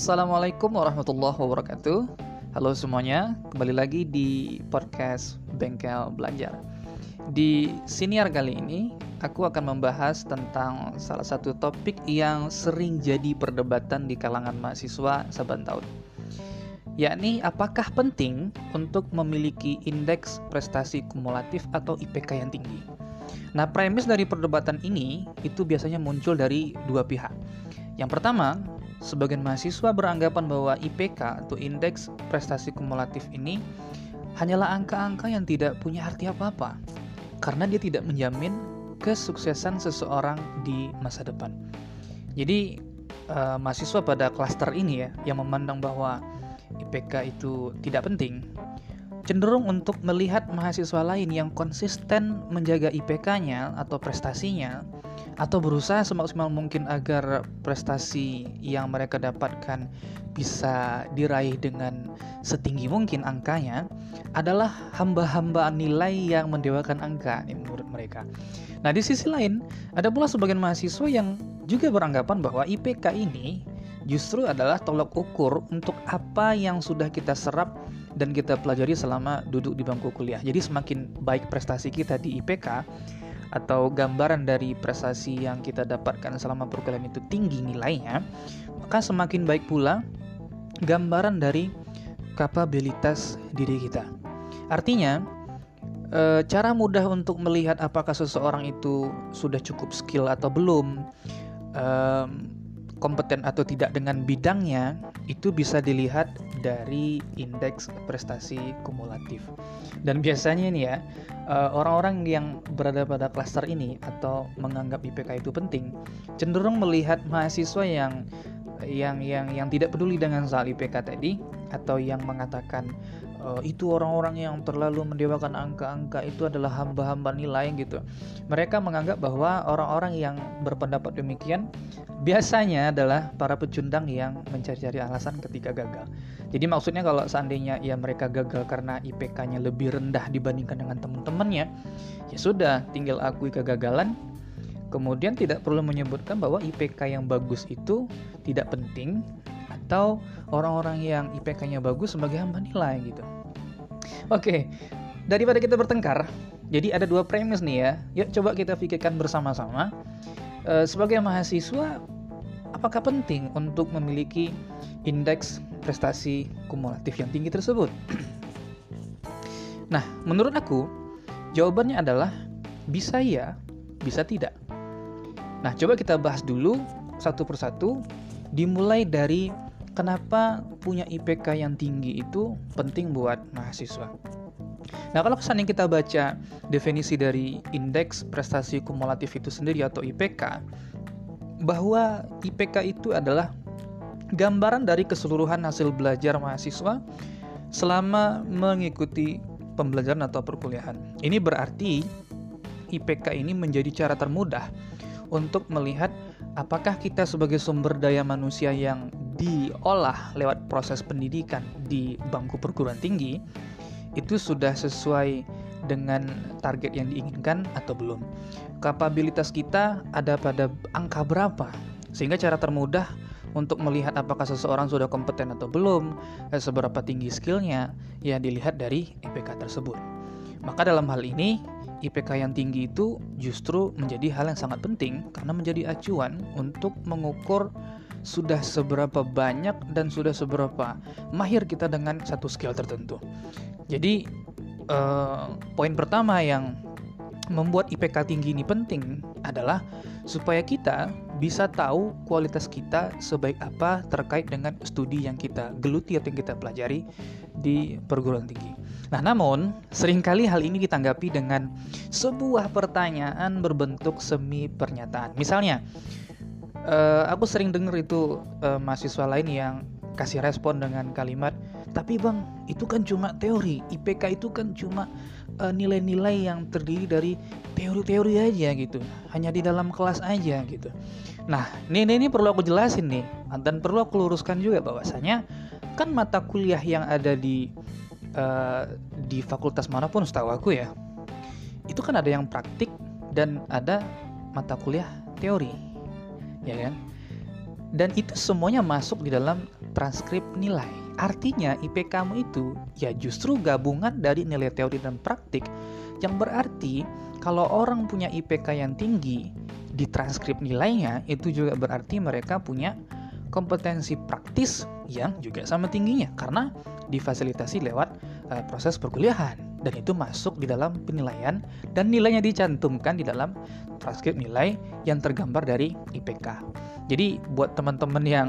Assalamualaikum warahmatullahi wabarakatuh. Halo semuanya, kembali lagi di podcast Bengkel Belajar. Di siniar kali ini, aku akan membahas tentang salah satu topik yang sering jadi perdebatan di kalangan mahasiswa saban tahun. Yakni apakah penting untuk memiliki indeks prestasi kumulatif atau IPK yang tinggi? Nah, premis dari perdebatan ini itu biasanya muncul dari dua pihak. Yang pertama, sebagian mahasiswa beranggapan bahwa IPK atau indeks prestasi kumulatif ini hanyalah angka-angka yang tidak punya arti apa-apa karena dia tidak menjamin kesuksesan seseorang di masa depan. Jadi uh, mahasiswa pada klaster ini ya yang memandang bahwa IPK itu tidak penting cenderung untuk melihat mahasiswa lain yang konsisten menjaga IPK-nya atau prestasinya atau berusaha semaksimal mungkin agar prestasi yang mereka dapatkan bisa diraih dengan setinggi mungkin angkanya adalah hamba-hamba nilai yang mendewakan angka menurut mereka. Nah, di sisi lain, ada pula sebagian mahasiswa yang juga beranggapan bahwa IPK ini justru adalah tolok ukur untuk apa yang sudah kita serap dan kita pelajari selama duduk di bangku kuliah. Jadi semakin baik prestasi kita di IPK, atau gambaran dari prestasi yang kita dapatkan selama perkuliahan itu tinggi nilainya, maka semakin baik pula gambaran dari kapabilitas diri kita. Artinya, e, cara mudah untuk melihat apakah seseorang itu sudah cukup skill atau belum, kompeten atau tidak dengan bidangnya itu bisa dilihat dari indeks prestasi kumulatif. Dan biasanya ini ya, eh, orang-orang yang berada pada klaster ini atau menganggap IPK itu penting, cenderung melihat mahasiswa yang yang yang yang tidak peduli dengan soal IPK tadi atau yang mengatakan uh, itu orang-orang yang terlalu mendewakan angka-angka itu adalah hamba-hamba nilai gitu. Mereka menganggap bahwa orang-orang yang berpendapat demikian biasanya adalah para pecundang yang mencari-cari alasan ketika gagal. Jadi maksudnya kalau seandainya ya mereka gagal karena IPK-nya lebih rendah dibandingkan dengan teman-temannya, ya sudah tinggal akui kegagalan. Kemudian tidak perlu menyebutkan bahwa IPK yang bagus itu tidak penting atau orang-orang yang IPK-nya bagus sebagai hamba nilai gitu. Oke, daripada kita bertengkar, jadi ada dua premis nih ya. Yuk coba kita pikirkan bersama-sama. E, sebagai mahasiswa, apakah penting untuk memiliki indeks prestasi kumulatif yang tinggi tersebut? nah, menurut aku, jawabannya adalah bisa ya, bisa tidak. Nah, coba kita bahas dulu satu persatu, dimulai dari kenapa punya IPK yang tinggi itu penting buat mahasiswa. Nah, kalau kesannya kita baca definisi dari indeks prestasi kumulatif itu sendiri atau IPK, bahwa IPK itu adalah gambaran dari keseluruhan hasil belajar mahasiswa selama mengikuti pembelajaran atau perkuliahan. Ini berarti IPK ini menjadi cara termudah untuk melihat apakah kita sebagai sumber daya manusia yang diolah lewat proses pendidikan di bangku perguruan tinggi itu sudah sesuai dengan target yang diinginkan atau belum. Kapabilitas kita ada pada angka berapa? Sehingga cara termudah untuk melihat apakah seseorang sudah kompeten atau belum, eh, seberapa tinggi skillnya, ya dilihat dari IPK tersebut. Maka dalam hal ini, IPK yang tinggi itu justru menjadi hal yang sangat penting karena menjadi acuan untuk mengukur sudah seberapa banyak dan sudah seberapa mahir kita dengan satu skill tertentu. Jadi uh, poin pertama yang membuat IPK tinggi ini penting adalah supaya kita bisa tahu kualitas kita sebaik apa terkait dengan studi yang kita geluti atau yang kita pelajari di perguruan tinggi. Nah, namun sering kali hal ini ditanggapi dengan sebuah pertanyaan berbentuk semi pernyataan. Misalnya, uh, aku sering dengar itu uh, mahasiswa lain yang kasih respon dengan kalimat tapi bang itu kan cuma teori. IPK itu kan cuma eh, nilai-nilai yang terdiri dari teori-teori aja gitu. Hanya di dalam kelas aja gitu. Nah ini, ini ini perlu aku jelasin nih dan perlu aku luruskan juga bahwasanya kan mata kuliah yang ada di uh, di fakultas mana pun setahu aku ya itu kan ada yang praktik dan ada mata kuliah teori ya kan dan itu semuanya masuk di dalam transkrip nilai. Artinya IP kamu itu ya justru gabungan dari nilai teori dan praktik yang berarti kalau orang punya IPK yang tinggi di transkrip nilainya itu juga berarti mereka punya kompetensi praktis yang juga sama tingginya karena difasilitasi lewat uh, proses perkuliahan dan itu masuk di dalam penilaian dan nilainya dicantumkan di dalam transkrip nilai yang tergambar dari IPK. Jadi buat teman-teman yang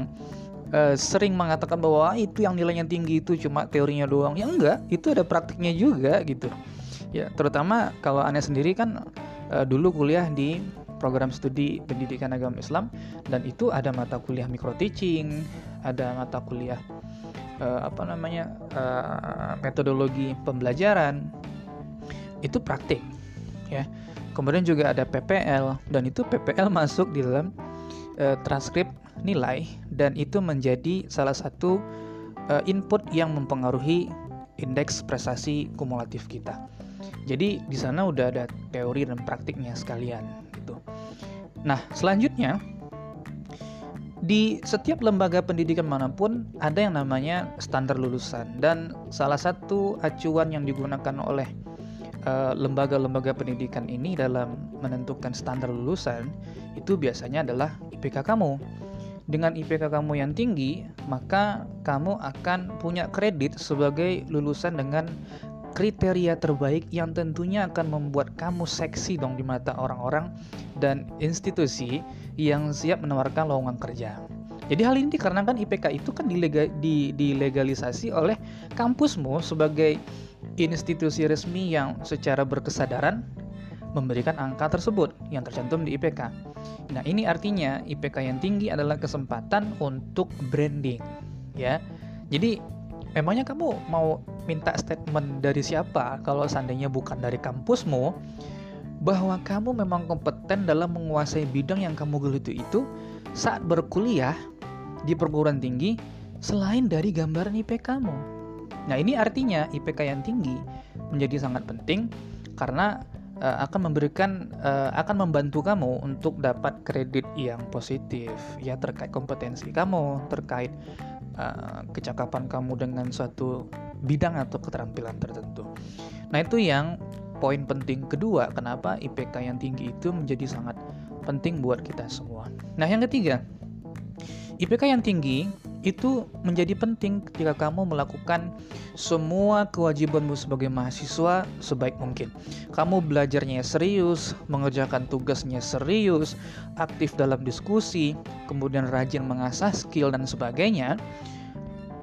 uh, sering mengatakan bahwa ah, itu yang nilainya tinggi itu cuma teorinya doang, ya enggak, itu ada praktiknya juga gitu. Ya, terutama kalau aneh sendiri kan uh, dulu kuliah di program studi pendidikan agama Islam dan itu ada mata kuliah micro teaching, ada mata kuliah uh, apa namanya uh, metodologi pembelajaran itu praktik ya. Kemudian juga ada PPL dan itu PPL masuk di dalam uh, transkrip nilai dan itu menjadi salah satu uh, input yang mempengaruhi indeks prestasi kumulatif kita. Jadi di sana udah ada teori dan praktiknya sekalian gitu. Nah, selanjutnya di setiap lembaga pendidikan mana pun ada yang namanya standar lulusan dan salah satu acuan yang digunakan oleh eh, lembaga-lembaga uh, pendidikan ini dalam menentukan standar lulusan itu biasanya adalah IPK kamu. Dengan IPK kamu yang tinggi, maka kamu akan punya kredit sebagai lulusan dengan kriteria terbaik yang tentunya akan membuat kamu seksi dong di mata orang-orang dan institusi yang siap menawarkan lowongan kerja. Jadi hal ini dikarenakan IPK itu kan dilega, di, dilegalisasi oleh kampusmu sebagai institusi resmi yang secara berkesadaran memberikan angka tersebut yang tercantum di IPK. Nah, ini artinya IPK yang tinggi adalah kesempatan untuk branding, ya. Jadi memangnya kamu mau minta statement dari siapa kalau seandainya bukan dari kampusmu bahwa kamu memang kompeten dalam menguasai bidang yang kamu geluti itu saat berkuliah di perguruan tinggi selain dari gambaran IP kamu. Nah, ini artinya IPK yang tinggi menjadi sangat penting karena uh, akan memberikan uh, akan membantu kamu untuk dapat kredit yang positif ya terkait kompetensi kamu, terkait uh, kecakapan kamu dengan suatu bidang atau keterampilan tertentu. Nah, itu yang poin penting kedua kenapa IPK yang tinggi itu menjadi sangat penting buat kita semua. Nah, yang ketiga, IPK yang tinggi itu menjadi penting ketika kamu melakukan semua kewajibanmu sebagai mahasiswa sebaik mungkin. Kamu belajarnya serius, mengerjakan tugasnya serius, aktif dalam diskusi, kemudian rajin mengasah skill dan sebagainya.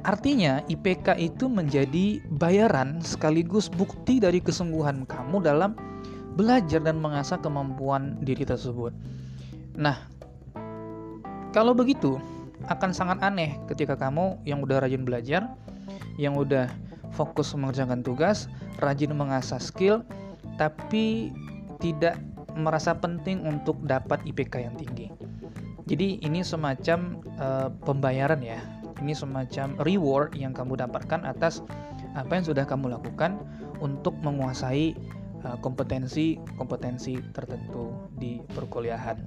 Artinya, IPK itu menjadi bayaran sekaligus bukti dari kesungguhan kamu dalam belajar dan mengasah kemampuan diri tersebut. Nah, kalau begitu, akan sangat aneh ketika kamu yang udah rajin belajar, yang udah fokus mengerjakan tugas, rajin mengasah skill, tapi tidak merasa penting untuk dapat IPK yang tinggi. Jadi ini semacam uh, pembayaran ya. Ini semacam reward yang kamu dapatkan atas apa yang sudah kamu lakukan untuk menguasai uh, kompetensi kompetensi tertentu di perkuliahan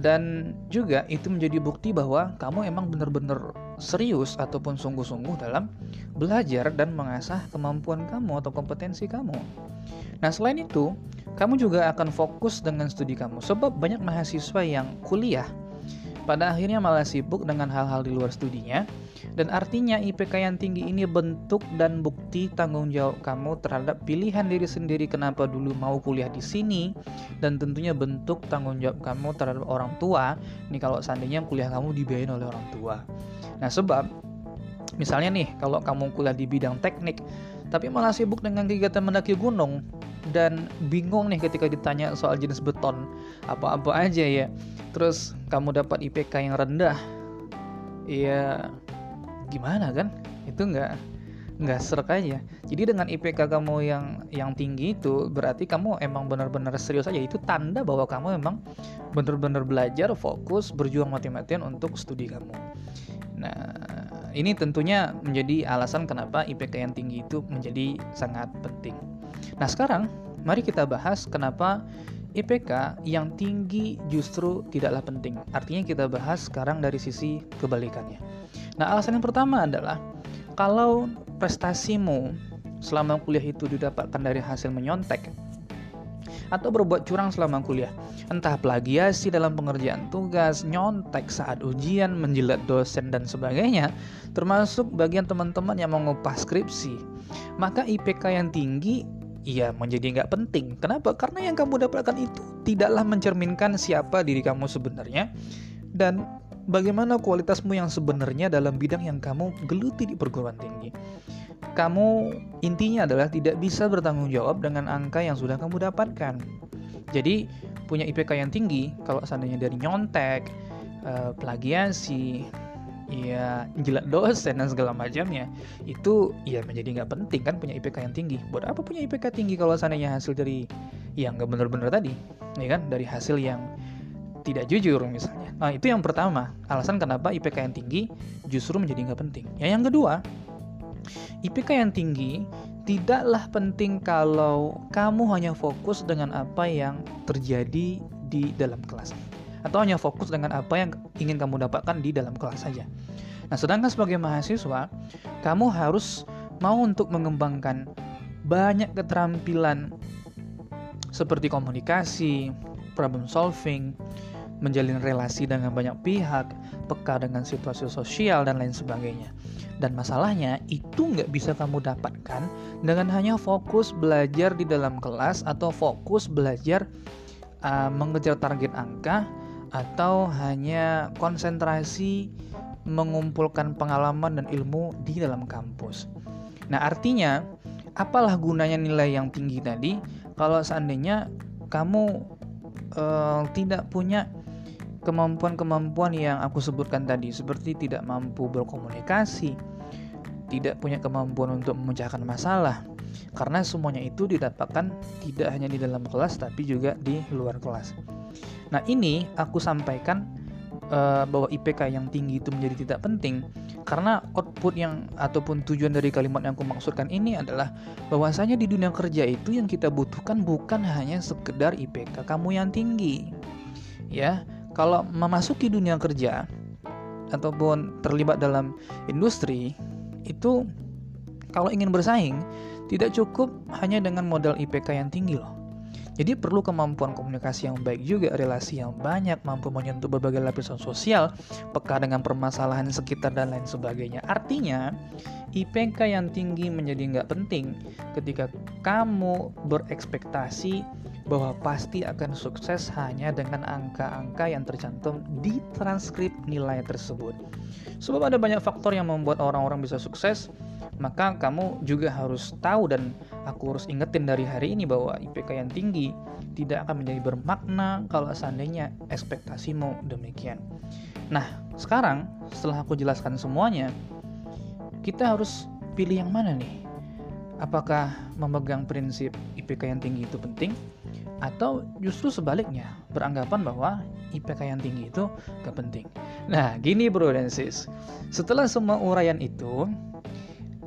dan juga itu menjadi bukti bahwa kamu emang benar-benar serius ataupun sungguh-sungguh dalam belajar dan mengasah kemampuan kamu atau kompetensi kamu. Nah, selain itu, kamu juga akan fokus dengan studi kamu sebab banyak mahasiswa yang kuliah pada akhirnya malah sibuk dengan hal-hal di luar studinya. Dan artinya IPK yang tinggi ini bentuk dan bukti tanggung jawab kamu terhadap pilihan diri sendiri kenapa dulu mau kuliah di sini. Dan tentunya bentuk tanggung jawab kamu terhadap orang tua. Nih kalau seandainya kuliah kamu dibiayain oleh orang tua. Nah sebab misalnya nih kalau kamu kuliah di bidang teknik tapi malah sibuk dengan kegiatan mendaki gunung. Dan bingung nih ketika ditanya soal jenis beton. Apa-apa aja ya. Terus kamu dapat IPK yang rendah. Ya gimana kan? Itu nggak nggak serak aja. Jadi dengan IPK kamu yang yang tinggi itu berarti kamu emang benar-benar serius aja. Itu tanda bahwa kamu emang benar-benar belajar fokus berjuang mati-matian untuk studi kamu. Nah ini tentunya menjadi alasan kenapa IPK yang tinggi itu menjadi sangat penting Nah sekarang mari kita bahas kenapa IPK yang tinggi justru tidaklah penting. Artinya kita bahas sekarang dari sisi kebalikannya. Nah, alasan yang pertama adalah kalau prestasimu selama kuliah itu didapatkan dari hasil menyontek atau berbuat curang selama kuliah, entah plagiasi dalam pengerjaan tugas, nyontek saat ujian, menjilat dosen dan sebagainya, termasuk bagian teman-teman yang mengupas skripsi, maka IPK yang tinggi ia menjadi nggak penting. Kenapa? Karena yang kamu dapatkan itu tidaklah mencerminkan siapa diri kamu sebenarnya dan bagaimana kualitasmu yang sebenarnya dalam bidang yang kamu geluti di perguruan tinggi. Kamu intinya adalah tidak bisa bertanggung jawab dengan angka yang sudah kamu dapatkan. Jadi punya IPK yang tinggi kalau seandainya dari nyontek, eh, plagiasi, ya jilat dosen dan segala macamnya itu ya menjadi nggak penting kan punya IPK yang tinggi. Buat apa punya IPK tinggi kalau seandainya hasil dari yang nggak benar-benar tadi ya kan? Dari hasil yang tidak jujur misalnya. Nah itu yang pertama. Alasan kenapa IPK yang tinggi justru menjadi nggak penting. Ya yang kedua IPK yang tinggi tidaklah penting kalau kamu hanya fokus dengan apa yang terjadi di dalam kelas atau hanya fokus dengan apa yang ingin kamu dapatkan di dalam kelas saja. Nah, sedangkan sebagai mahasiswa, kamu harus mau untuk mengembangkan banyak keterampilan seperti komunikasi, problem solving, menjalin relasi dengan banyak pihak, peka dengan situasi sosial, dan lain sebagainya. Dan masalahnya itu nggak bisa kamu dapatkan dengan hanya fokus belajar di dalam kelas atau fokus belajar uh, mengejar target angka atau hanya konsentrasi mengumpulkan pengalaman dan ilmu di dalam kampus. Nah, artinya apalah gunanya nilai yang tinggi tadi kalau seandainya kamu uh, tidak punya kemampuan-kemampuan yang aku sebutkan tadi seperti tidak mampu berkomunikasi, tidak punya kemampuan untuk memecahkan masalah. Karena semuanya itu didapatkan tidak hanya di dalam kelas tapi juga di luar kelas. Nah, ini aku sampaikan uh, bahwa IPK yang tinggi itu menjadi tidak penting karena output yang ataupun tujuan dari kalimat yang aku maksudkan ini adalah bahwasanya di dunia kerja itu yang kita butuhkan bukan hanya sekedar IPK kamu yang tinggi. Ya, kalau memasuki dunia kerja ataupun terlibat dalam industri itu kalau ingin bersaing tidak cukup hanya dengan modal IPK yang tinggi loh jadi perlu kemampuan komunikasi yang baik juga, relasi yang banyak, mampu menyentuh berbagai lapisan sosial, peka dengan permasalahan sekitar dan lain sebagainya. Artinya, IPK yang tinggi menjadi nggak penting ketika kamu berekspektasi bahwa pasti akan sukses hanya dengan angka-angka yang tercantum di transkrip nilai tersebut. Sebab ada banyak faktor yang membuat orang-orang bisa sukses, maka kamu juga harus tahu dan aku harus ingetin dari hari ini bahwa IPK yang tinggi tidak akan menjadi bermakna kalau seandainya ekspektasimu demikian. Nah, sekarang setelah aku jelaskan semuanya, kita harus pilih yang mana nih? Apakah memegang prinsip IPK yang tinggi itu penting? Atau justru sebaliknya, beranggapan bahwa IPK yang tinggi itu gak penting. Nah, gini bro dan sis. Setelah semua uraian itu,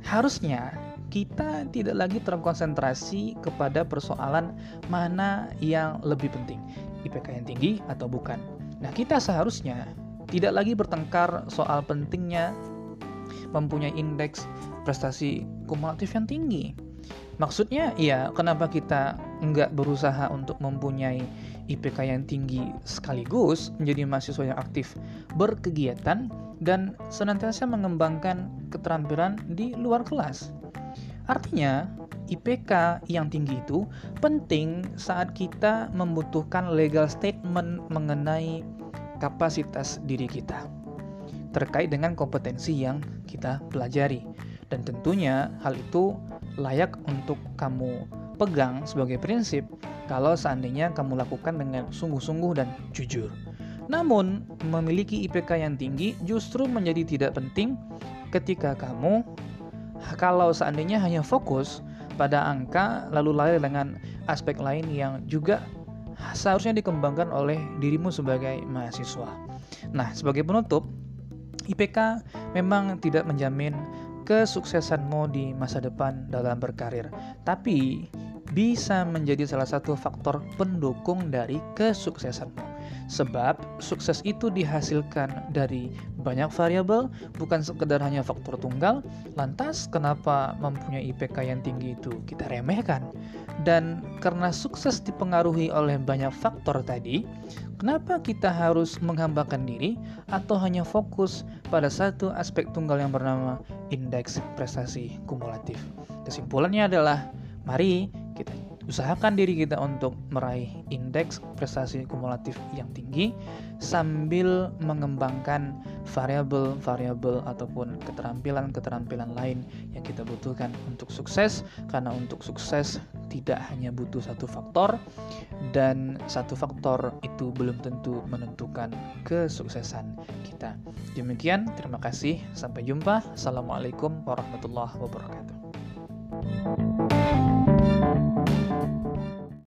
harusnya kita tidak lagi terkonsentrasi kepada persoalan mana yang lebih penting, IPK yang tinggi atau bukan. Nah, kita seharusnya tidak lagi bertengkar soal pentingnya mempunyai indeks prestasi kumulatif yang tinggi. Maksudnya, ya, kenapa kita nggak berusaha untuk mempunyai IPK yang tinggi sekaligus menjadi mahasiswa yang aktif berkegiatan dan senantiasa mengembangkan keterampilan di luar kelas. Artinya, IPK yang tinggi itu penting saat kita membutuhkan legal statement mengenai kapasitas diri kita terkait dengan kompetensi yang kita pelajari. Dan tentunya hal itu layak untuk kamu pegang sebagai prinsip kalau seandainya kamu lakukan dengan sungguh-sungguh dan jujur. Namun, memiliki IPK yang tinggi justru menjadi tidak penting ketika kamu kalau seandainya hanya fokus pada angka lalu lalai dengan aspek lain yang juga seharusnya dikembangkan oleh dirimu sebagai mahasiswa. Nah, sebagai penutup, IPK memang tidak menjamin kesuksesanmu di masa depan dalam berkarir. Tapi bisa menjadi salah satu faktor pendukung dari kesuksesanmu. Sebab sukses itu dihasilkan dari banyak variabel, bukan sekedar hanya faktor tunggal. Lantas kenapa mempunyai IPK yang tinggi itu kita remehkan? Dan karena sukses dipengaruhi oleh banyak faktor tadi, kenapa kita harus menghambakan diri atau hanya fokus pada satu aspek tunggal yang bernama indeks prestasi kumulatif? Kesimpulannya adalah mari usahakan diri kita untuk meraih indeks prestasi kumulatif yang tinggi sambil mengembangkan variabel-variabel ataupun keterampilan-keterampilan lain yang kita butuhkan untuk sukses karena untuk sukses tidak hanya butuh satu faktor dan satu faktor itu belum tentu menentukan kesuksesan kita. Demikian, terima kasih. Sampai jumpa. Assalamualaikum warahmatullahi wabarakatuh.